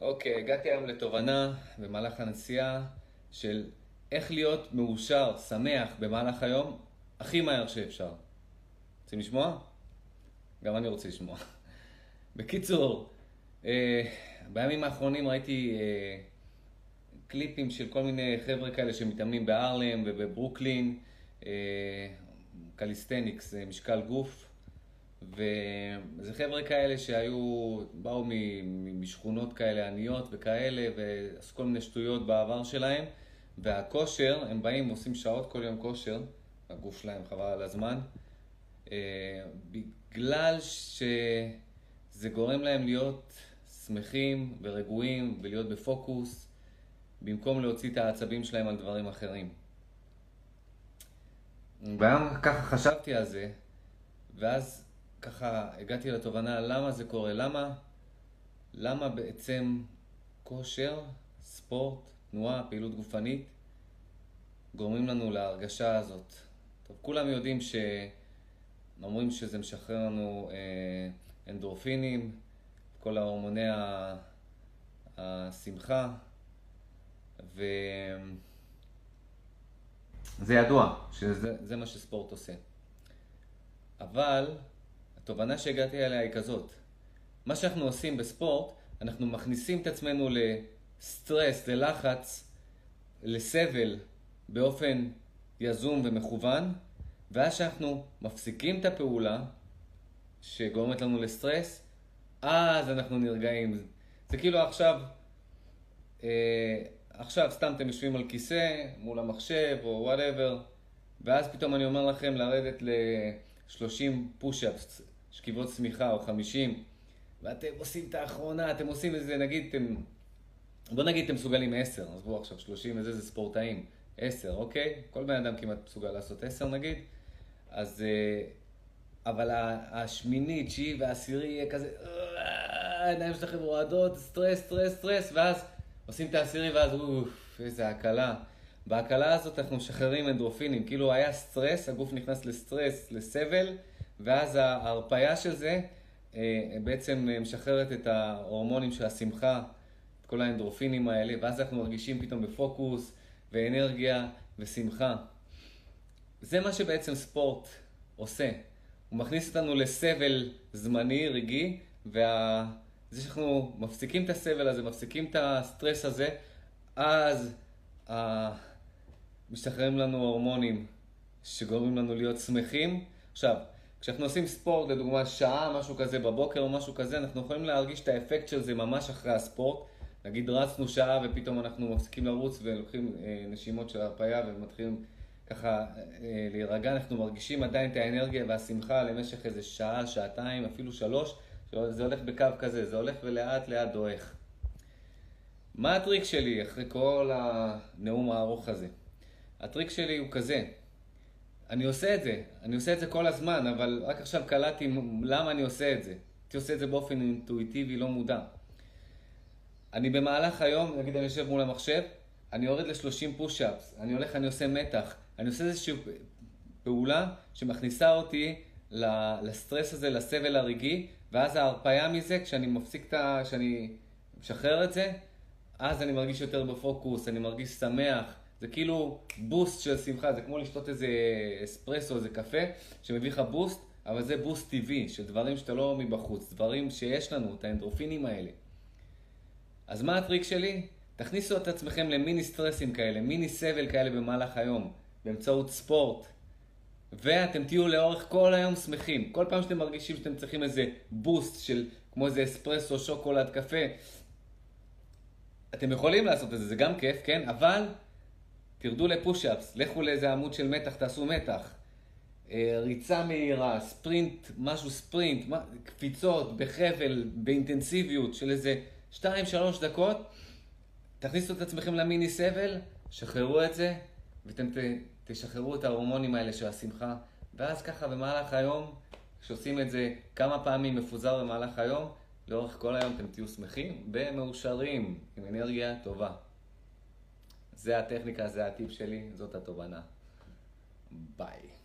אוקיי, הגעתי היום לתובנה במהלך הנסיעה של איך להיות מאושר, שמח במהלך היום הכי מהר שאפשר. רוצים לשמוע? גם אני רוצה לשמוע. בקיצור, אה, בימים האחרונים ראיתי אה, קליפים של כל מיני חבר'ה כאלה שמתאמנים בארלם ובברוקלין, אה, calisthenics, משקל גוף. וזה חבר'ה כאלה שהיו, באו משכונות כאלה עניות וכאלה, ועשו כל מיני שטויות בעבר שלהם, והכושר, הם באים, עושים שעות כל יום כושר, הגוף שלהם חבל על הזמן, אה, בגלל שזה גורם להם להיות שמחים ורגועים ולהיות בפוקוס, במקום להוציא את העצבים שלהם על דברים אחרים. והיום ככה חשבתי על זה, ואז ככה הגעתי לתובנה למה זה קורה, למה, למה בעצם כושר, ספורט, תנועה, פעילות גופנית, גורמים לנו להרגשה הזאת. טוב, כולם יודעים ש... אומרים שזה משחרר לנו אה, אנדורפינים, כל ההורמוני השמחה, וזה ידוע שזה מה שספורט עושה. אבל התובנה שהגעתי אליה היא כזאת. מה שאנחנו עושים בספורט, אנחנו מכניסים את עצמנו לסטרס, ללחץ, לסבל, באופן יזום ומכוון, ואז שאנחנו מפסיקים את הפעולה שגורמת לנו לסטרס, אז אנחנו נרגעים. זה כאילו עכשיו, אה, עכשיו סתם אתם יושבים על כיסא מול המחשב או וואטאבר, ואז פתאום אני אומר לכם לרדת ל-30 פוש-אפס, שכיבות צמיחה או 50, ואתם עושים את האחרונה, אתם עושים איזה, נגיד, אתם, בוא נגיד אתם מסוגלים 10, עזבו עכשיו 30 וזה, זה ספורטאים, 10, אוקיי? כל בן אדם כמעט מסוגל לעשות 10 נגיד, אז, אה, אבל השמינית, תשיעי והעשירי יהיה כזה, אה, העיניים שלכם רועדות, סטרס, סטרס, סטרס, ואז עושים את העשירי ואז אוף, איזה הקלה. בהקלה הזאת אנחנו משחררים אנדורפינים, כאילו היה סטרס, הגוף נכנס לסטרס, לסבל, ואז ההרפיה של זה אה, בעצם משחררת את ההורמונים של השמחה, את כל האנדורפינים האלה, ואז אנחנו מרגישים פתאום בפוקוס ואנרגיה ושמחה. זה מה שבעצם ספורט עושה. הוא מכניס אותנו לסבל זמני, רגעי, וזה וה... שאנחנו מפסיקים את הסבל הזה, מפסיקים את הסטרס הזה, אז ה... משתחררים לנו הורמונים שגורמים לנו להיות שמחים. עכשיו, כשאנחנו עושים ספורט, לדוגמה שעה, משהו כזה בבוקר או משהו כזה, אנחנו יכולים להרגיש את האפקט של זה ממש אחרי הספורט. נגיד רצנו שעה ופתאום אנחנו מפסיקים לרוץ ולוקחים אה, נשימות של הרפאיה ומתחילים ככה אה, להירגע, אנחנו מרגישים עדיין את האנרגיה והשמחה למשך איזה שעה, שעתיים, אפילו שלוש, זה הולך בקו כזה, זה הולך ולאט לאט דועך. מה הטריק שלי אחרי כל הנאום הארוך הזה? הטריק שלי הוא כזה, אני עושה את זה, אני עושה את זה כל הזמן, אבל רק עכשיו קלטתי למה אני עושה את זה. הייתי עושה את זה באופן אינטואיטיבי, לא מודע. אני במהלך היום, נגיד אני יושב מול המחשב, אני יורד ל-30 פוש-אפס, אני הולך, אני עושה מתח, אני עושה איזושהי פעולה שמכניסה אותי לסטרס הזה, לסבל הרגעי, ואז ההרפאיה מזה, כשאני מפסיק את ה... כשאני משחרר את זה, אז אני מרגיש יותר בפוקוס, אני מרגיש שמח, זה כאילו בוסט של שמחה, זה כמו לשתות איזה אספרסו, איזה קפה, שמביא לך בוסט, אבל זה בוסט טבעי, של דברים שאתה לא מבחוץ, דברים שיש לנו, את האנדרופינים האלה. אז מה הטריק שלי? תכניסו את עצמכם למיני סטרסים כאלה, מיני סבל כאלה במהלך היום, באמצעות ספורט, ואתם תהיו לאורך כל היום שמחים. כל פעם שאתם מרגישים שאתם צריכים איזה בוסט של כמו איזה אספרסו, שוקולד, קפה, אתם יכולים לעשות את זה, זה גם כיף, כן? אבל תרדו לפוש-אפס, לכו לאיזה עמוד של מתח, תעשו מתח. אה, ריצה מהירה, ספרינט, משהו ספרינט, קפיצות בחבל, באינטנסיביות של איזה 2-3 דקות, תכניסו את עצמכם למיני סבל, שחררו את זה, ואתם תשחררו את ההורמונים האלה של השמחה. ואז ככה במהלך היום, כשעושים את זה כמה פעמים מפוזר במהלך היום, לאורך כל היום אתם תהיו שמחים ומאושרים, עם אנרגיה טובה. זה הטכניקה, זה הטיפ שלי, זאת התובנה. ביי.